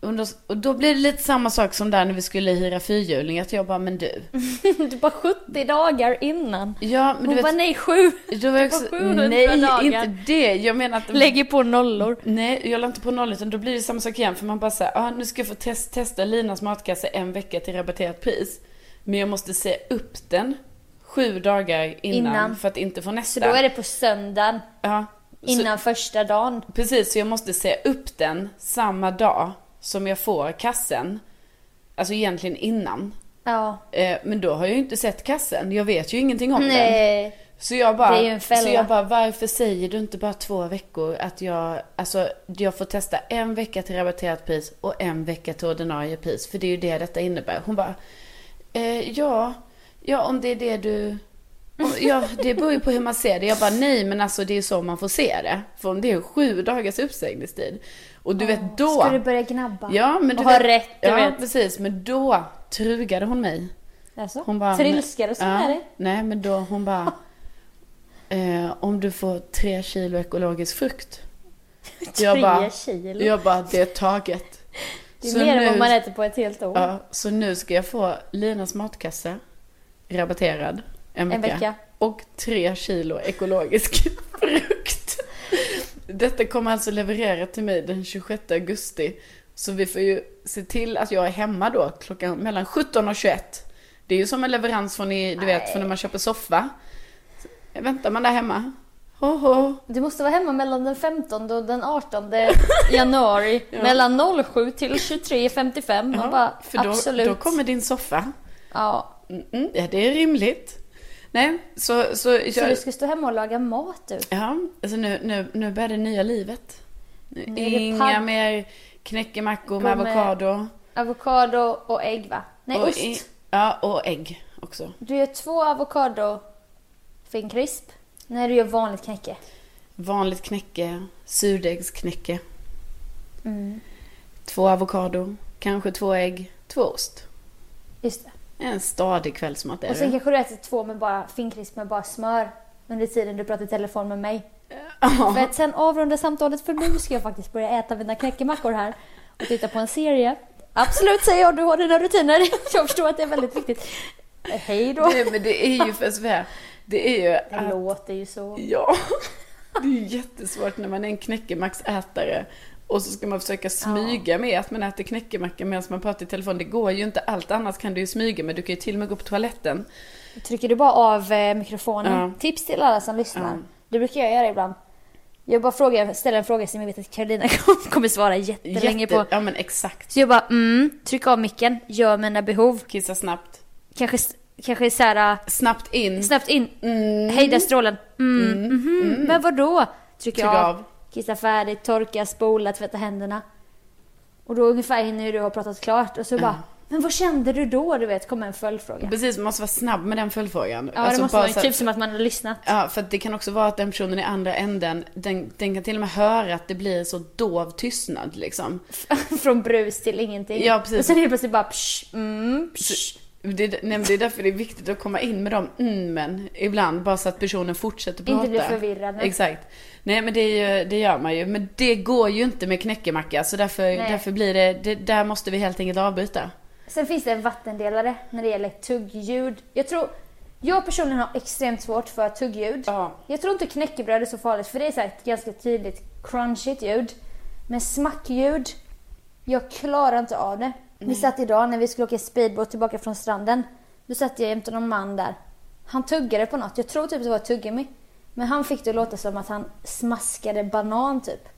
Då, och då blir det lite samma sak som där när vi skulle hyra fyrhjuling, att jag bara, men du. (laughs) Du bara 70 dagar innan. Ja, men Hon du bara vet. nej, sju. Då var jag också, på 700 nej, dagar. inte det. Jag menar att... Lägger på nollor. Nej, jag la inte på noll utan då blir det samma sak igen. För man bara säger, ah, nu ska jag få test, testa Linas matkasse en vecka till rabatterat pris. Men jag måste se upp den sju dagar innan, Innan. för att inte få Så nästa. då är det på söndagen ja, så, innan första dagen. Precis, så jag måste se upp den samma dag som jag får kassen. Alltså egentligen innan. Ja. Eh, men då har jag ju inte sett kassen. Jag vet ju ingenting om den. Nej. Så jag bara, så jag bara, varför säger du inte bara två veckor att jag, alltså jag får testa en vecka till rabatterat pris och en vecka till ordinarie pris. För det är ju det detta innebär. Hon bara, eh, ja, ja om det är det du, om- ja det beror ju på hur man ser det. Jag bara, nej men alltså det är så man får se det. För om det är sju dagars uppsägningstid. Och du vet då. Ska du börja gnabba? Ja men du och vet. ha rätt, du ja vet. precis, men då trugade hon mig. Alltså, Hon bara, Trilskade så ja, med dig? Nej, men då hon bara... (laughs) Eh, om du får tre kilo ekologisk frukt. (laughs) Tre bara, kilo? Jag bara, det är taget. det är så mer än vad man äter på ett helt år. Ja, så nu ska jag få Linas matkasse rabatterad en En vecka. vecka. Och tre kilo ekologisk (laughs) frukt. Detta kommer alltså leverera till mig den 26 augusti. Så vi får ju se till att jag är hemma då klockan mellan 17 och 21. Det är ju som en leverans från, i, du vet, från när man köper soffa. Väntar man där hemma. Ho, ho. Du måste vara hemma mellan den 15 och den 18 (laughs) januari. Mellan 07 till 23.55. Man Ja, bara, för då, absolut. då kommer din soffa. Ja. Mm, mm, ja, det är rimligt. Nej, så... Så, Så jag, du ska stå hemma och laga mat du? Ja, alltså nu, nu, nu börjar det nya livet. Nu, Nu Inga mer knäckemackor med med- avokado. Avokado och ägg va? Nej, och ost. i- ja, och ägg. också. Du gör två avokado finkrisp när du gör vanligt knäcke. Vanligt knäcke, surdegsknäcke. Mm. Två avokado, kanske två ägg, två ost. Just det. En stadig kvällsmat är Och sen det. kanske du äter två med bara finkrisp med bara smör under tiden du pratar i telefon med mig. Ja. För att sen avrunda samtalet för nu ska jag faktiskt börja äta mina knäckemackor här och titta på en serie. Absolut säger jag, du har dina rutiner. (laughs) Jag förstår att det är väldigt viktigt. Hej då. Nej, men det är ju för Sofia, det är ju Det att, låter ju så. ja, det är ju jättesvårt när man är en knäckemacksätare och så ska man försöka smyga med att man äter knäckemacka medan man pratar i telefon. Det går ju inte. Allt annat kan du ju smyga med. Du kan ju till och med gå på toaletten. Trycker du bara av eh, mikrofonen. Ja. Tips till alla som lyssnar. Ja. Det brukar jag göra ibland. Jag bara frågar, ställer en fråga som jag vet att Karolina (laughs) kommer svara jättelänge Jätte, på. ja men exakt. Så jag bara mm, tryck av micken, gör mina behov. Kissa snabbt. Kanske, kanske så här, Snabbt in. snabbt in, hejda strålen. Mm, mhm. Men vadå? Trycker Tryck av, av. kissa färdigt, torka, spola, tvätta händerna. Och då ungefär hinner du ha pratat klart och så bara, men vad kände du då? Du vet, kommer en följdfråga. Precis, man måste vara snabb med den följdfrågan. Ja, Alltså, det måste vara typ som att man har lyssnat. Ja, för det kan också vara att den personen i andra änden, den, den kan till och med höra att det blir så dov tystnad liksom. (laughs) Från brus till ingenting. Ja, precis. Och sen helt plötsligt bara psh, mm, psh. Det, är- nej, det är därför det är viktigt att komma in med de mm, men ibland, bara så att personen fortsätter prata. Inte blir förvirrad. Exakt. Nej men det, det gör man ju. Men det går ju inte med knäckemacka. Så därför, Nej. därför blir det, det, där måste vi helt enkelt avbryta. Sen finns det en vattendelare när det gäller tuggljud. Jag tror, jag personligen har extremt svårt för tuggljud. Ja. Jag tror inte knäckebröd är så farligt för det är så ett ganska tydligt crunchigt ljud. Men smackljud, jag klarar inte av det. Vi satt idag när vi skulle åka speedboat tillbaka från stranden. Då satt jag jämte någon man där. Han tuggade på något, jag tror typ det var tuggummi. Men han fick det att låta som att han smaskade banan typ.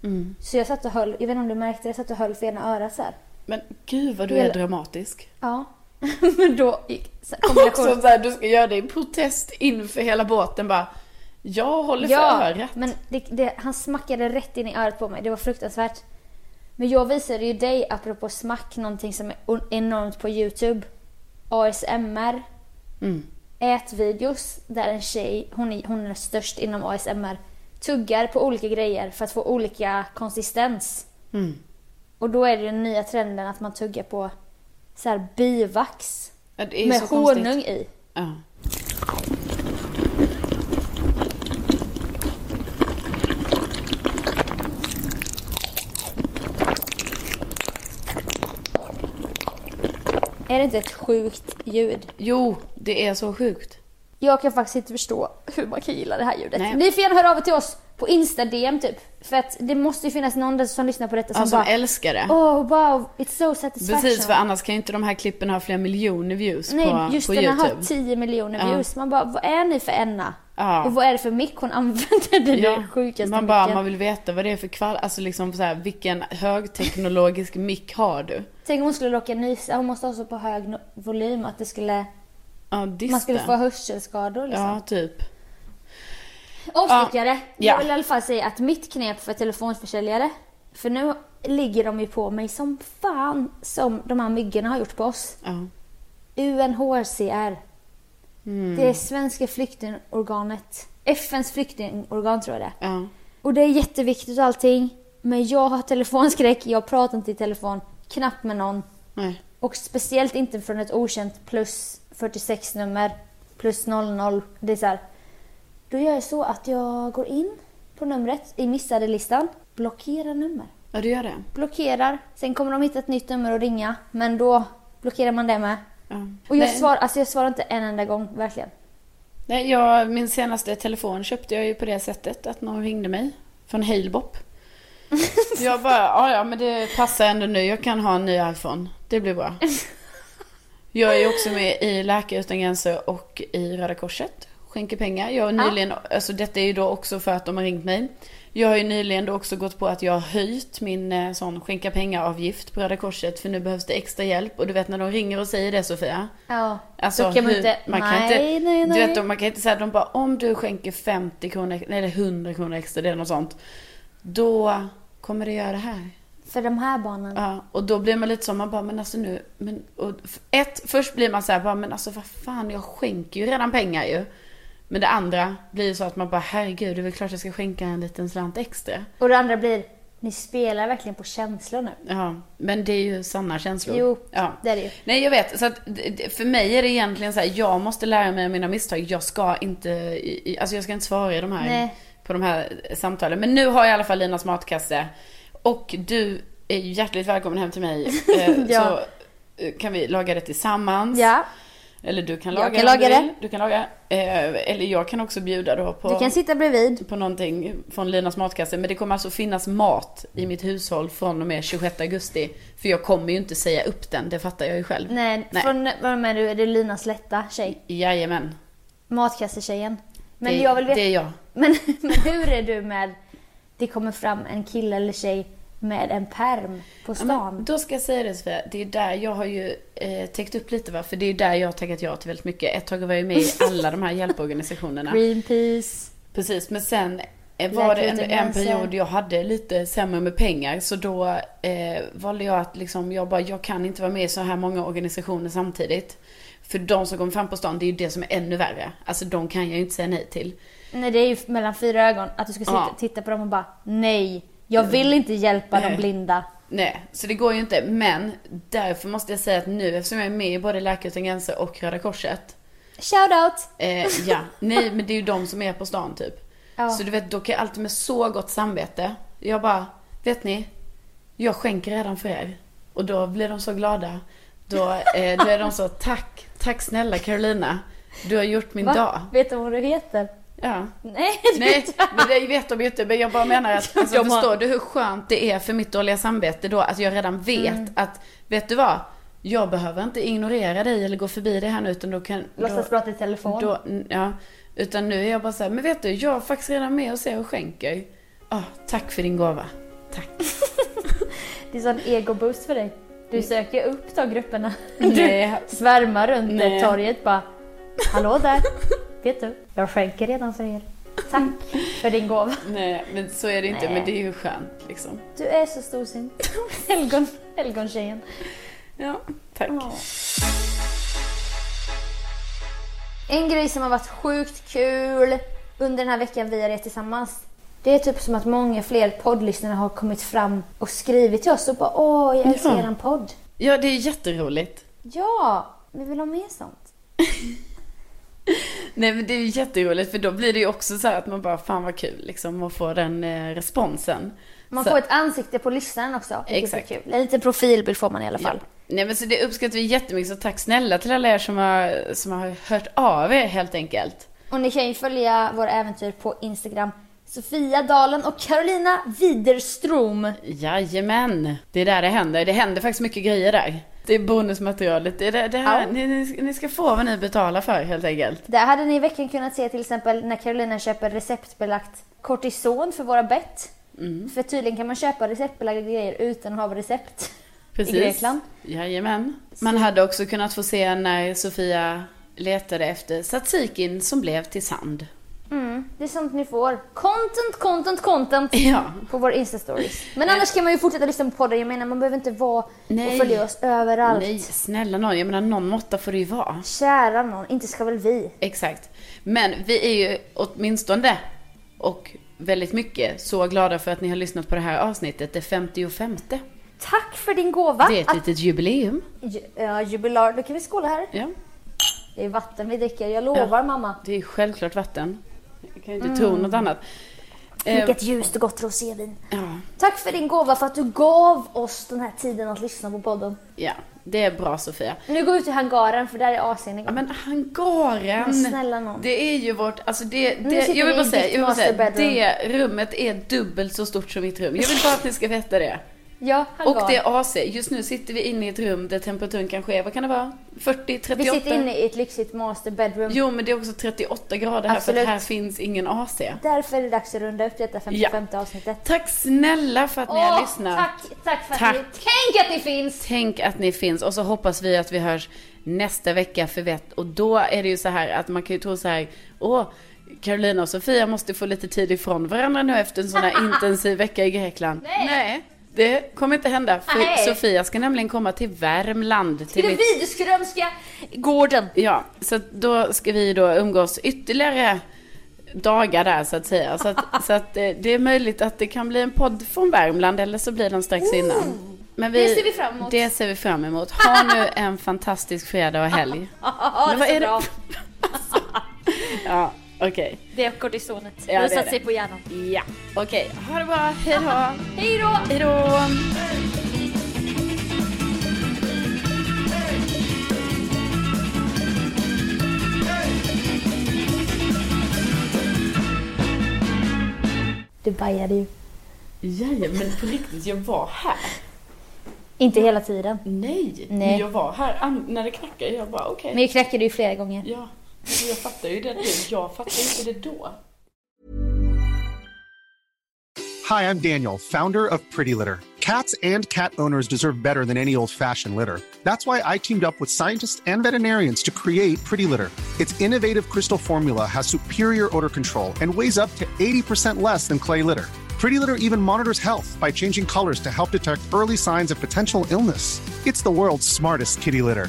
Så jag satt och höll, jag vet inte om du märkte det, jag satt och höll för ena örat så här. Men gud vad du är dramatisk. Ja. (laughs) Men då gick så- Också kombination. så här, du ska göra det i protest inför hela båten bara. Jag håller för Ja, örat. men det, det, han smackade rätt in i örat på mig. Det var fruktansvärt. Men jag visade ju dig, apropå smack, någonting som är enormt på Youtube. ASMR. Mm. Ätvideos där en tjej, hon är, hon är störst inom ASMR, tuggar på olika grejer för att få olika konsistens. Mm. Och då är det den nya trenden att man tuggar på så här bivax med så konstigt. honung i. Ja. Är det inte ett sjukt ljud? Jo, det är så sjukt. Jag kan faktiskt inte förstå hur man kan gilla det här ljudet. Nej. Ni får gärna höra av er till oss på Insta-DM typ. För att det måste ju finnas någon där som lyssnar på detta som Ja, som bara älskar det. Oh wow, it's so satisfaction. Precis, för annars kan ju inte de här klippen ha flera miljoner views Nej, på, just på den YouTube. har 10 miljoner Ja. views. Man bara, vad är ni för Enna? Ja. Och vad är det för mick hon använder? Den där sjukaste man bara, micken. man vill veta vad det är för kvall, alltså liksom så här, vilken högteknologisk mick har du? Tänk om hon skulle råka nysa, hon måste ha så på hög volym att det skulle, Ja, man skulle få hörselskador liksom. Ja, typ. Avstickare. Ja. Jag vill i alla fall säga att mitt knep för telefonförsäljare, för nu ligger de ju på mig som fan som de här myggorna har gjort på oss. Ja. UNHCR. Mm. Det är svenska flyktingorganet. FNs flyktingorgan tror jag det är. Ja. Och det är jätteviktigt och allting. Men jag har telefonskräck, jag pratar inte i telefon, knappt med någon. Nej. Och speciellt inte från ett okänt plus 46 nummer, plus 00. Det är så här. Då gör jag så att jag går in på numret i missade listan, blockerar nummer. Ja, du gör det? Blockerar, sen kommer de hitta ett nytt nummer och ringa, men då blockerar man det med. Ja. Och jag, Nej. svar, alltså jag svarar inte en enda gång, verkligen. Nej, jag, min senaste telefon köpte jag ju på det sättet att någon ringde mig från Halebop. (laughs) jag bara, ja ja men det passar ändå nu, jag kan ha en ny iPhone. Det blir bra. (laughs) Jag är också med i Läkare Utan Gränser och i Röda Korset. Skänker pengar. Jag har nyligen, alltså detta är ju då också för att de har ringt mig. Jag har ju nyligen då också gått på att jag har höjt min eh, sån skänka pengar-avgift på Röda Korset för nu behövs det extra hjälp. Och du vet när de ringer och säger det Sofia. Ja, Alltså, då kan man inte... man kan nej, inte, nej, nej. Du vet, man kan inte säga att de bara, om du skänker 50 kronor, eller 100 kronor extra, det är något sånt. Då kommer det göra det här. För de här barnen. Ja, och då blir man lite så, man bara, men alltså nu, men, och, ett, först blir man så här, bara, men alltså vad fan, jag skänker ju redan pengar ju. Men det andra blir ju så att man bara, herregud, det är väl klart jag ska skänka en liten slant extra. Och det andra blir, ni spelar verkligen på känslor nu. Ja, men det är ju sanna känslor. Jo, ja. det är det ju. Nej, jag vet. Så att, för mig är det egentligen så här, jag måste lära mig av mina misstag. Jag ska inte, alltså jag ska inte svara i de här, Nej. på de här samtalen. Men nu har jag i alla fall Linas matkasse. Och du är hjärtligt välkommen hem till mig. (laughs) Eh, Ja. Så eh, kan vi laga det tillsammans. Ja, Eller du kan Jag laga kan det om laga det. Du kan laga. Eh, eller jag kan också bjuda då på du kan sitta bredvid. på någonting från Linas matkasse. Men det kommer alltså finnas mat i mitt hushåll från och med 26 augusti. För jag kommer ju inte säga upp den, det fattar jag ju själv. Nej, Nej. från, vad är du? Är det Linas lätta tjej? Jajamän. Matkassetjejen. Men det, jag vill veta, det är jag. men, (laughs) men hur är du med, det kommer fram en kille eller tjej med en perm på Ja, stan? men då ska jag säga det Sofia, det är där jag har ju eh, täckt upp lite va, för det är där jag har tackat ja till väldigt mycket. Ett tag var jag med i (laughs) alla de här hjälporganisationerna. Greenpeace. Precis, men sen eh, var det en, en period jag hade lite sämre med pengar. Så då eh, valde jag att liksom, jag bara, jag kan inte vara med i så här många organisationer samtidigt. För de som kommer fram på stan, det är ju det som är ännu värre. Alltså de kan jag ju inte säga nej till. Nej, det är ju mellan fyra ögon. Att du ska sitta, Ja. titta på dem och bara nej, jag vill inte hjälpa de blinda. Nej, så det går ju inte. Men därför måste jag säga att nu, eftersom jag är med i både Läkare Utan Gränser och Röda Korset. Shout out! Eh, ja, nej men det är ju de som är på stan typ. Ja. Så du vet, då kan jag alltid med så gott samvete, jag bara, vet ni? Jag skänker redan för er. Och då blir de så glada. Då, eh, då är de så, tack, tack snälla Carolina. Du har gjort min Va? dag. Vet du vad du heter? Ja. Nej, Nej, men det vet de ju inte. Men jag bara menar att, alltså, bara- förstår du hur skönt det är för mitt dåliga samvete då att jag redan vet Mm. att, vet du vad? Jag behöver inte ignorera dig eller gå förbi dig här nu utan då kan... Låtsas prata i telefon. då, ja, utan nu är jag bara så här, men vet du, jag är faktiskt redan med och ser och skänker. Ah, tack för din gåva. Tack. (laughs) Det är sån ego-boost för dig. Du söker ju upp de grupperna. Du svärmar runt. Nej. torget bara. Hallå där. Vet du? Jag skänker redan för er. Tack för din gåva. (laughs) Nej, men så är det inte. Nej. Men det är ju skönt liksom. Du är så storsint. (laughs) Helgon, helgontjejen. Ja, tack. En grej som har varit sjukt kul under den här veckan vi har rest tillsammans. Det är typ som att många fler poddlyssnare har kommit fram och skrivit till oss och bara åh, jag älskar Ja. eran podd. Ja, det är jätteroligt. Ja, vi vill ha mer sånt. (laughs) Nej men det är ju jätteroligt för då blir det ju också så att man bara, fan vad kul liksom att få den eh, responsen. Man Så- får ett ansikte på lyssnaren också. Exakt. är kul. En liten profilbild får man i alla fall. Ja. Nej men så det uppskattar vi jättemycket så tack snälla till alla er som har, som har hört av er helt enkelt. Och ni kan ju följa våra äventyr på Instagram. Sofia Dalen och Carolina Widerström. Jajamän, det är där det händer. Det händer faktiskt mycket grejer där. Det är bonusmaterialet. Det det, det här, Ja. ni, ni, ni ska få vad ni betalar för helt enkelt. Där hade ni i veckan kunnat se till exempel när Carolina köper receptbelagt kortison för våra bett. Mm. För tydligen kan man köpa receptbelagda grejer utan att ha recept. Precis. I Grekland. Jajamän. Man hade också kunnat få se när Sofia letade efter tzatzikin som blev till sand. Mm, det är sånt ni får. Content, content, content. (laughs) Ja. På våra Insta-stories. Men annars kan man ju fortsätta lyssna på podden. Jag menar man behöver inte vara Nej. och följa oss överallt. Nej, snälla nån. Jag menar någon måtta får det ju vara. Kära någon, inte ska väl vi? Exakt. Men vi är ju åtminstone och väldigt mycket så glada för att ni har lyssnat på det här avsnittet, det 55. Tack för din gåva. Det är ett Att- litet jubileum. Ju- Ja, jubilar. Då kan vi skåla här. Ja, Det är vatten vi dricker. Jag lovar mamma. det är självklart vatten. Kan ju inte tro något annat. Eh, Vilket ljust och gott rosévin. ja, Tack för din gåva, för att du gav oss den här tiden att lyssna på podden. ja, det är bra Sofia. Nu går vi ut i hangaren för där är AC'n igång. Ja men hangaren. Men snälla nån. Det är ju vårt, alltså det, det jag vill vi bara säga, jag vill bara säga det rummet är dubbelt så stort som mitt rum. Jag vill bara att ni ska veta det. Ja, hangar. Och det är AC. Just nu sitter vi inne i ett rum där temperaturen kanske är, vad kan det vara? 40, 38? Vi sitter inne i ett lyxigt master bedroom. Jo, men det är också 38 grader här för Absolut. att här finns ingen AC. Därför är det dags att runda upp detta 55 avsnittet. Tack snälla för att ni har Åh, lyssnat. Tack, tack för att Tack. ni... Tänk att ni finns! Tänk att ni finns och så hoppas vi att vi hörs nästa vecka för vett. Och då är det ju så här att man kan ju tro så här, åh, Carolina och Sofia måste få lite tid ifrån varandra nu efter en sån här (laughs) intensiv vecka i Grekland. Nej. Nej. Det kommer inte hända. För Nej. Sofia ska nämligen komma till Värmland. Till Till den mitt... Widerströmska gården. Ja, så då ska vi då umgås ytterligare dagar där så att säga. Så att, (laughs) så att eh, det är möjligt att det kan bli en podd från Värmland eller så blir den strax innan. Men Det ser vi fram emot. Det ser vi fram emot. Ha nu en fantastisk fredag och helg. (laughs) Ja, Men det vad är det- bra. (laughs) Ja, okej. Det är kortisonet. Ja, det satt sig på hjärnan. Ja, okej. Ha det bra. Hej då. Hej då! Hej då. Du bajade ju. Ja, men på riktigt, jag var här. Inte hela tiden. Nej, Nej. men jag var här när det knackade. Jag bara okej. Men jag knackade ju flera gånger. Ja, jag fattar ju det nu. Jag fattar inte det då. Hi, I'm Daniel, founder of Pretty Litter. Cats and cat owners deserve better than any old fashioned litter. That's why I teamed up with scientists and veterinarians to create Pretty Litter. Its innovative crystal formula has superior odor control and weighs up to 80% less than clay litter. Pretty Litter even monitors health by changing colors to help detect early signs of potential illness. It's the world's smartest kitty litter.